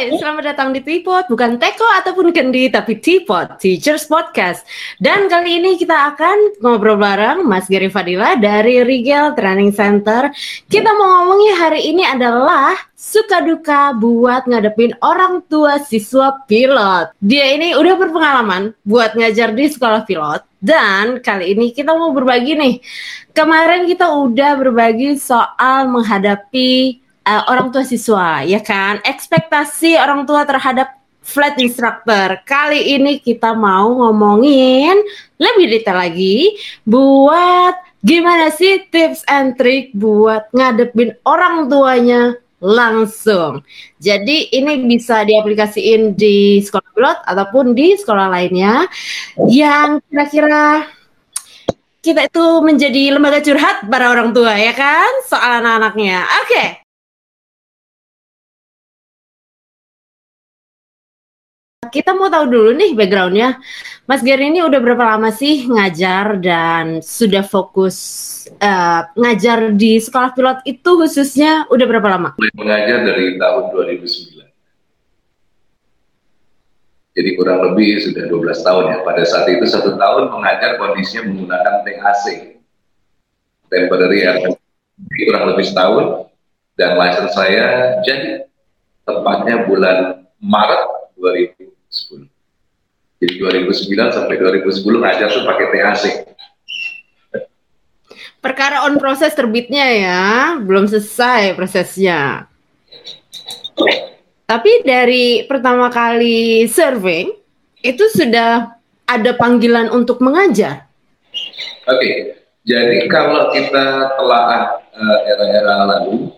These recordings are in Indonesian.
Hai, selamat datang di Teapot, bukan Teko ataupun Kendi, tapi Teapot, Teachers Podcast. Dan kali ini kita akan ngobrol bareng Mas Gary Fadila dari Rigel Training Center. Kita mau ngomongin hari ini adalah suka duka buat ngadepin orang tua siswa pilot. Dia ini udah berpengalaman buat ngajar di sekolah pilot. Dan kali ini kita mau berbagi nih. Kemarin kita udah berbagi soal menghadapi uh, orang tua siswa, ya kan? Ekspektasi orang tua terhadap flat instructor. Kali ini kita mau ngomongin lebih detail lagi buat gimana sih tips and trick buat ngadepin orang tuanya langsung. Jadi ini bisa diaplikasiin di sekolah pilot ataupun di sekolah lainnya yang kira-kira kita itu menjadi lembaga curhat para orang tua ya kan soal anak-anaknya. Oke, okay. Kita mau tahu dulu nih backgroundnya. Mas Gary ini udah berapa lama sih ngajar dan sudah fokus uh, ngajar di sekolah pilot itu khususnya udah berapa lama? Mengajar dari tahun 2009. Jadi kurang lebih sudah 12 tahun ya. Pada saat itu satu tahun mengajar kondisinya menggunakan TAC, temporary air kurang lebih setahun dan license saya jadi tepatnya bulan Maret 2010. Jadi 2009 sampai 2010 ngajar tuh pakai THC. Perkara on proses terbitnya ya, belum selesai prosesnya. Tapi dari pertama kali survey itu sudah ada panggilan untuk mengajar. Oke, okay. jadi kalau kita telah uh, era-era lalu,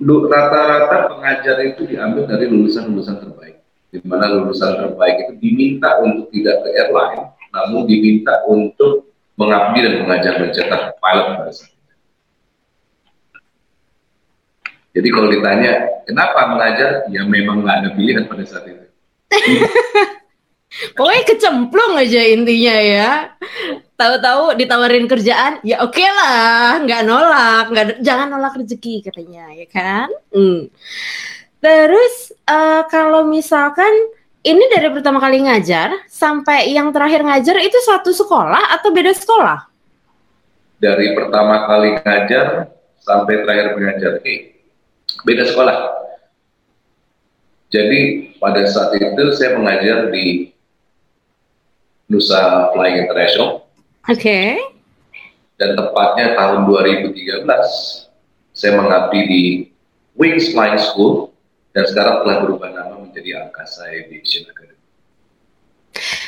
rata-rata pengajar itu diambil dari lulusan-lulusan terbaik. Di mana lulusan terbaik itu diminta untuk tidak ke airline, namun diminta untuk mengabdi dan mengajar mencetak pilot pada saat itu. Jadi kalau ditanya kenapa mengajar, ya memang nggak ada pilihan pada saat itu. Pokoknya kecemplung aja intinya ya. Tahu-tahu ditawarin kerjaan, ya oke okay lah, nggak nolak, nggak jangan nolak rezeki katanya, ya kan? Hmm. Terus uh, kalau misalkan ini dari pertama kali ngajar sampai yang terakhir ngajar itu satu sekolah atau beda sekolah? Dari pertama kali ngajar sampai terakhir mengajar, oke, beda sekolah. Jadi pada saat itu saya mengajar di Nusa Flying International. Oke. Okay. Dan tepatnya tahun 2013 saya mengabdi di Wings Flying School dan sekarang telah berubah nama menjadi Angkasa Aviation Academy.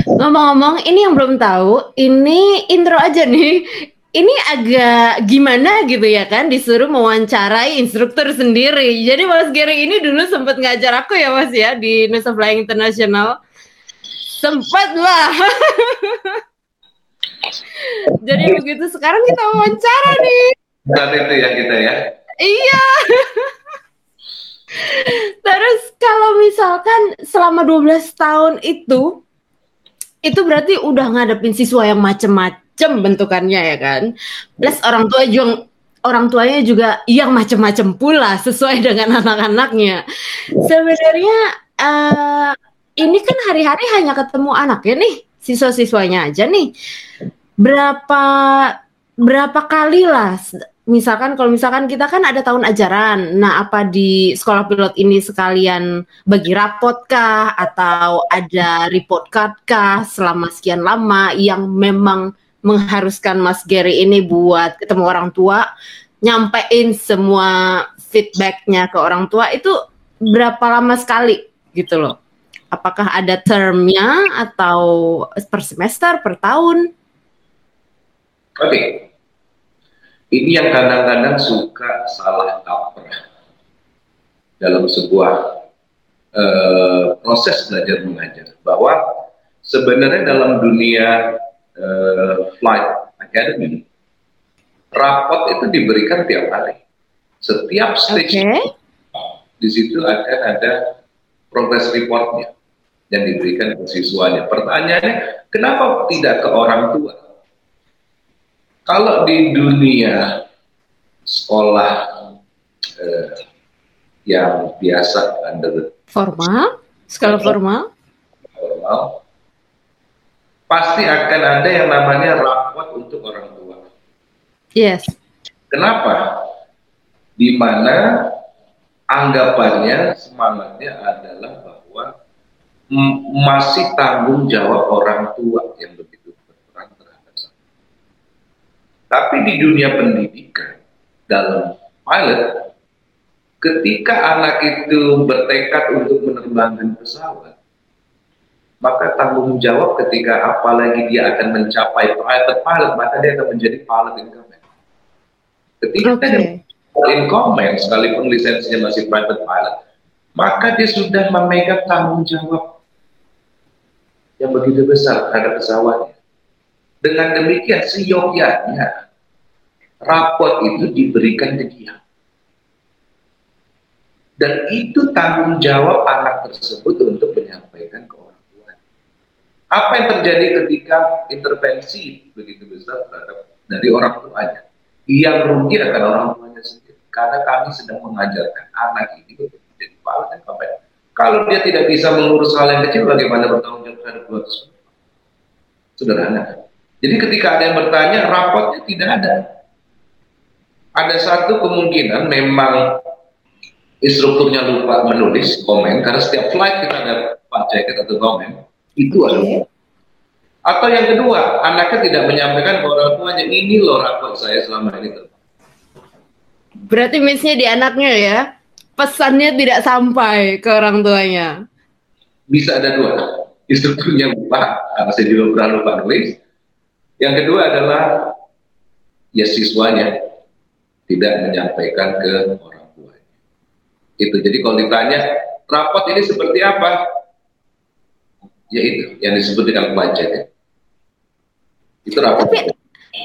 Ngomong-ngomong, ini yang belum tahu, ini intro aja nih. Ini agak gimana gitu ya kan, disuruh mewawancarai instruktur sendiri. Jadi Mas Gary ini dulu sempat ngajar aku ya Mas ya di Nusa Flying International. Sempat lah. Jadi begitu sekarang kita wawancara nih. Saat itu ya kita ya. Iya. Terus kalau misalkan selama 12 tahun itu itu berarti udah ngadepin siswa yang macem-macem bentukannya ya kan. Plus orang tua juga orang tuanya juga yang macem-macem pula sesuai dengan anak-anaknya. Sebenarnya uh, ini kan hari-hari hanya ketemu anak ya nih, siswa-siswanya aja nih. Berapa berapa kali lah misalkan kalau misalkan kita kan ada tahun ajaran. Nah, apa di sekolah pilot ini sekalian bagi rapot kah atau ada report card kah selama sekian lama yang memang mengharuskan Mas Gary ini buat ketemu orang tua, nyampein semua feedbacknya ke orang tua itu berapa lama sekali gitu loh. Apakah ada termnya atau per semester, per tahun? Oke. Okay. Ini yang kadang-kadang suka salah kaprah dalam sebuah uh, proses belajar mengajar. Bahwa sebenarnya dalam dunia uh, flight academy, rapot itu diberikan tiap hari. Setiap stage okay. di situ akan ada progress reportnya yang diberikan ke siswanya. Pertanyaannya, kenapa tidak ke orang tua? Kalau di dunia sekolah eh, yang biasa under formal, skala formal, formal, pasti akan ada yang namanya rapot untuk orang tua. Yes. Kenapa? Di mana anggapannya semangatnya adalah bahwa masih tanggung jawab orang tua yang begitu berperan terhadap saya. Tapi di dunia pendidikan dalam pilot, ketika anak itu bertekad untuk menerbangkan pesawat, maka tanggung jawab ketika apalagi dia akan mencapai private pilot, maka dia akan menjadi pilot incumbent. Ketika okay in comment sekalipun lisensinya masih private pilot, maka dia sudah memegang tanggung jawab yang begitu besar terhadap pesawatnya. Dengan demikian seyogyanya raport itu diberikan ke dia. Dan itu tanggung jawab anak tersebut untuk menyampaikan ke orang tua. Apa yang terjadi ketika intervensi begitu besar terhadap dari orang tuanya? Yang rugi akan orang tuanya sendiri karena kami sedang mengajarkan anak ini untuk menjadi dan pemimpin. Kalau dia tidak bisa mengurus hal yang kecil, bagaimana bertanggung jawab terhadap dua tersebut? Sederhana. Jadi ketika ada yang bertanya, rapotnya tidak ada. Ada satu kemungkinan memang instrukturnya lupa menulis komen karena setiap flight kita ada jacket atau komen itu ada. Atau yang kedua, anaknya tidak menyampaikan ke orang tuanya ini loh rapot saya selama ini Berarti miss-nya di anaknya ya. Pesannya tidak sampai ke orang tuanya. Bisa ada dua. Instrukturnya lupa, karena saya juga pernah lupa nulis. Yang kedua adalah ya siswanya tidak menyampaikan ke orang tuanya. Itu. Jadi kalau ditanya, rapot ini seperti apa? Ya itu, yang disebut dengan budget ya. Itu rapot. Tapi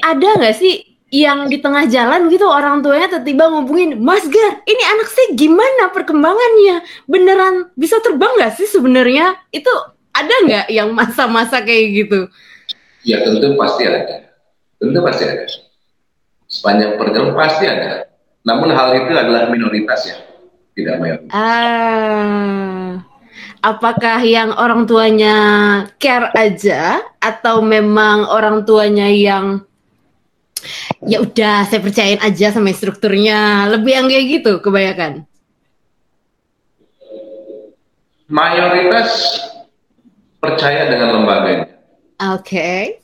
ada nggak sih yang di tengah jalan gitu orang tuanya tiba-tiba ngomongin Mas Gar ini anak saya gimana perkembangannya? Beneran bisa terbang nggak sih sebenarnya? Itu ada nggak yang masa-masa kayak gitu? Ya tentu pasti ada. Tentu pasti ada. Sepanjang perjalanan pasti ada. Namun hal itu adalah minoritas ya tidak mayoritas. Ah. Apakah yang orang tuanya care aja atau memang orang tuanya yang ya udah saya percayain aja sama strukturnya lebih yang kayak gitu kebanyakan mayoritas percaya dengan lembaganya oke okay.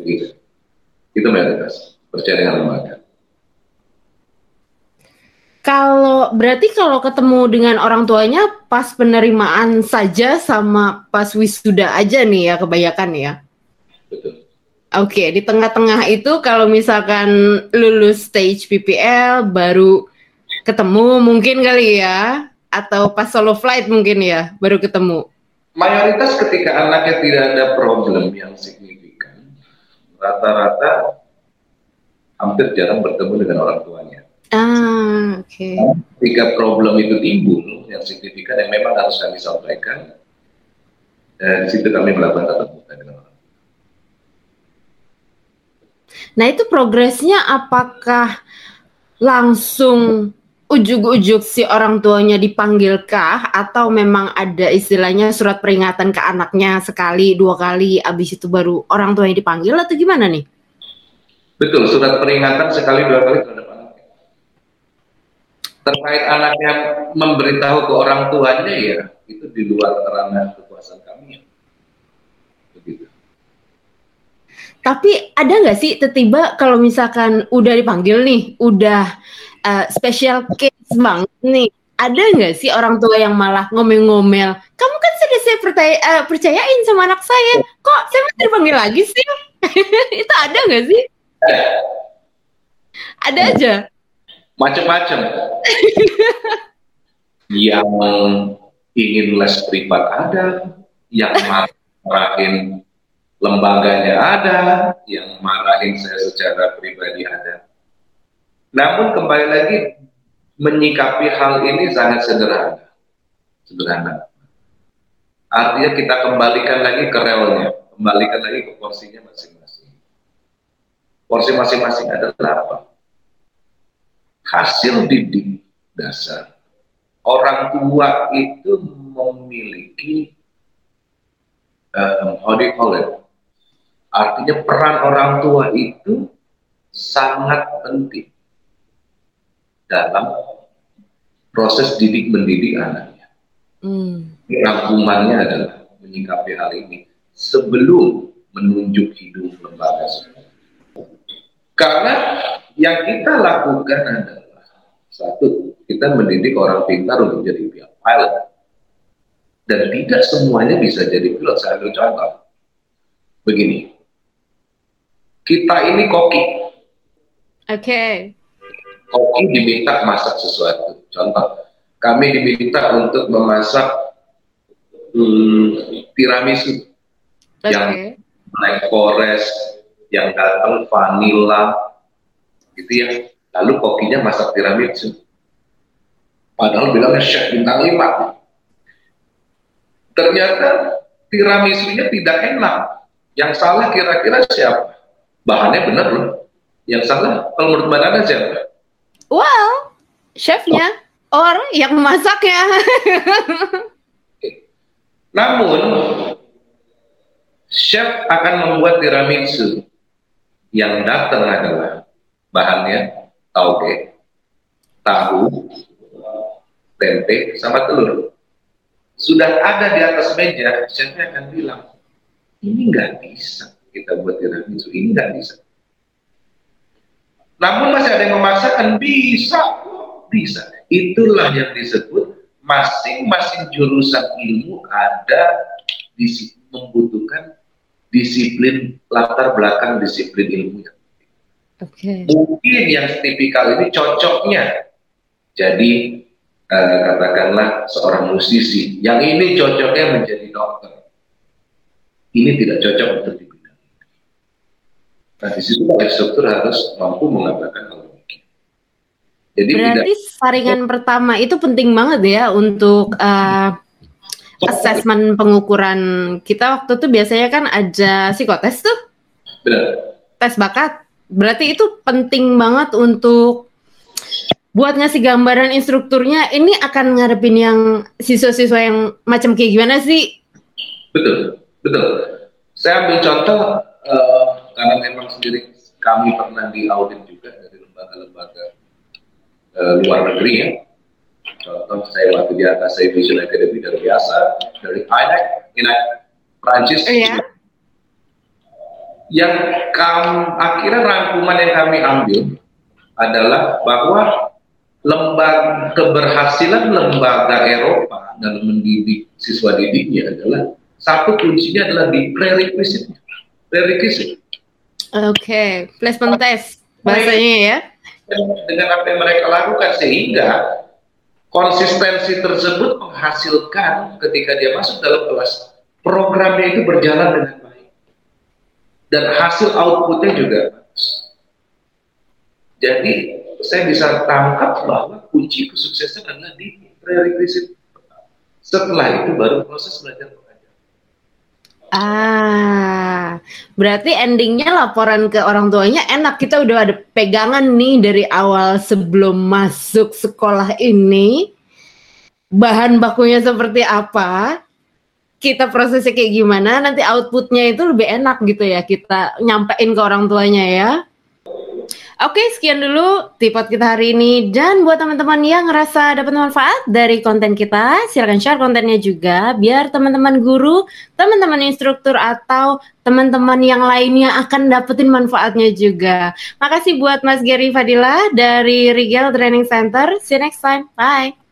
Gitu. itu mayoritas percaya dengan lembaga kalau berarti kalau ketemu dengan orang tuanya pas penerimaan saja sama pas wisuda aja nih ya kebanyakan ya. Betul. Oke, okay, di tengah-tengah itu kalau misalkan lulus stage PPL baru ketemu mungkin kali ya atau pas solo flight mungkin ya baru ketemu. Mayoritas ketika anaknya tidak ada problem yang signifikan, rata-rata hampir jarang bertemu dengan orang tuanya. Ah, oke. Okay. Ketika problem itu timbul yang signifikan yang memang harus kami sampaikan, dan di situ kami melakukan tatap muka dengan Nah itu progresnya apakah langsung ujuk-ujuk si orang tuanya dipanggilkah atau memang ada istilahnya surat peringatan ke anaknya sekali dua kali abis itu baru orang tuanya dipanggil atau gimana nih? Betul surat peringatan sekali dua kali terhadap anaknya. Terkait anaknya memberitahu ke orang tuanya ya itu di luar ranah kekuasaan kami. Begitu. Tapi ada nggak sih tiba-tiba kalau misalkan udah dipanggil nih, udah uh, special case banget nih, ada nggak sih orang tua yang malah ngomel-ngomel? Kamu kan sudah saya percaya, uh, percayain sama anak saya, kok saya masih dipanggil lagi sih? Itu ada nggak sih? Ada aja. Macam-macam. yang ingin les privat ada, yang marahin lembaganya ada, yang marahin saya secara pribadi ada. Namun kembali lagi menyikapi hal ini sangat sederhana. Sederhana. Artinya kita kembalikan lagi ke relnya, kembalikan lagi ke porsinya masing-masing. Porsi masing-masing adalah apa? Hasil didik dasar orang tua itu memiliki um, how do you call it? Artinya peran orang tua itu sangat penting dalam proses didik mendidik anaknya. Hmm. Rangkumannya adalah menyikapi hal ini sebelum menunjuk hidung lembaga Karena yang kita lakukan adalah satu, kita mendidik orang pintar untuk jadi pihak pilot. Dan tidak semuanya bisa jadi pilot. Saya ambil contoh. Begini. Kita ini koki. Oke. Okay. Koki diminta masak sesuatu. Contoh, kami diminta untuk memasak hmm, tiramisu okay. yang Black Forest, yang datang vanilla, gitu ya. Lalu kokinya masak tiramisu. Padahal bilangnya chef bintang lima. Ternyata tiramisunya tidak enak. Yang salah kira-kira siapa? Bahannya benar loh. Yang salah kalau menurut Mbak Nana siapa? Well, chefnya oh. or yang masaknya. Namun chef akan membuat tiramisu yang datang adalah bahannya tauge, tahu, tempe, sama telur. Sudah ada di atas meja, chefnya akan bilang, ini nggak bisa kita buat tiramisu, ini nggak bisa. Namun masih ada yang memaksakan, bisa, bisa. Itulah yang disebut masing-masing jurusan ilmu ada di membutuhkan disiplin latar belakang disiplin ilmu yang Okay. Mungkin yang tipikal ini cocoknya jadi uh, katakanlah seorang musisi. Yang ini cocoknya menjadi dokter. Ini tidak cocok untuk. Nah di situ instruktur harus mampu mengatakan hal ini. Jadi Berarti tidak, saringan oh, pertama itu penting banget ya untuk uh, assessment pengukuran kita waktu itu biasanya kan ada psikotes tuh. Benar. Tes bakat. Berarti itu penting banget untuk buat ngasih gambaran instrukturnya ini akan ngarepin yang siswa-siswa yang macam kayak gimana sih? Betul, betul. Saya ambil contoh uh, karena memang sendiri kami pernah di audit juga dari lembaga-lembaga uh, luar negeri ya. Contoh saya waktu di atas saya Vision Academy dari biasa dari INEC, INEC Prancis. Oh, iya. yang kam, akhirnya rangkuman yang kami ambil adalah bahwa lembaga keberhasilan lembaga Eropa dalam mendidik siswa didiknya adalah satu kuncinya adalah di prerequisite prerequisite oke okay. placement test bahasanya ya dengan apa yang mereka lakukan sehingga konsistensi tersebut menghasilkan ketika dia masuk dalam kelas programnya itu berjalan dengan baik dan hasil outputnya juga bagus. Jadi saya bisa tangkap bahwa kunci kesuksesan adalah di prerequisite. Setelah itu baru proses belajar. Ah, berarti endingnya laporan ke orang tuanya enak. Kita udah ada pegangan nih dari awal sebelum masuk sekolah ini. Bahan bakunya seperti apa, kita prosesnya kayak gimana, nanti outputnya itu lebih enak gitu ya. Kita nyampein ke orang tuanya ya. Oke, sekian dulu tipot kita hari ini. Dan buat teman-teman yang ngerasa dapat manfaat dari konten kita, silahkan share kontennya juga biar teman-teman guru, teman-teman instruktur atau teman-teman yang lainnya akan dapetin manfaatnya juga. Makasih buat Mas Gary Fadila dari Rigel Training Center. See you next time. Bye.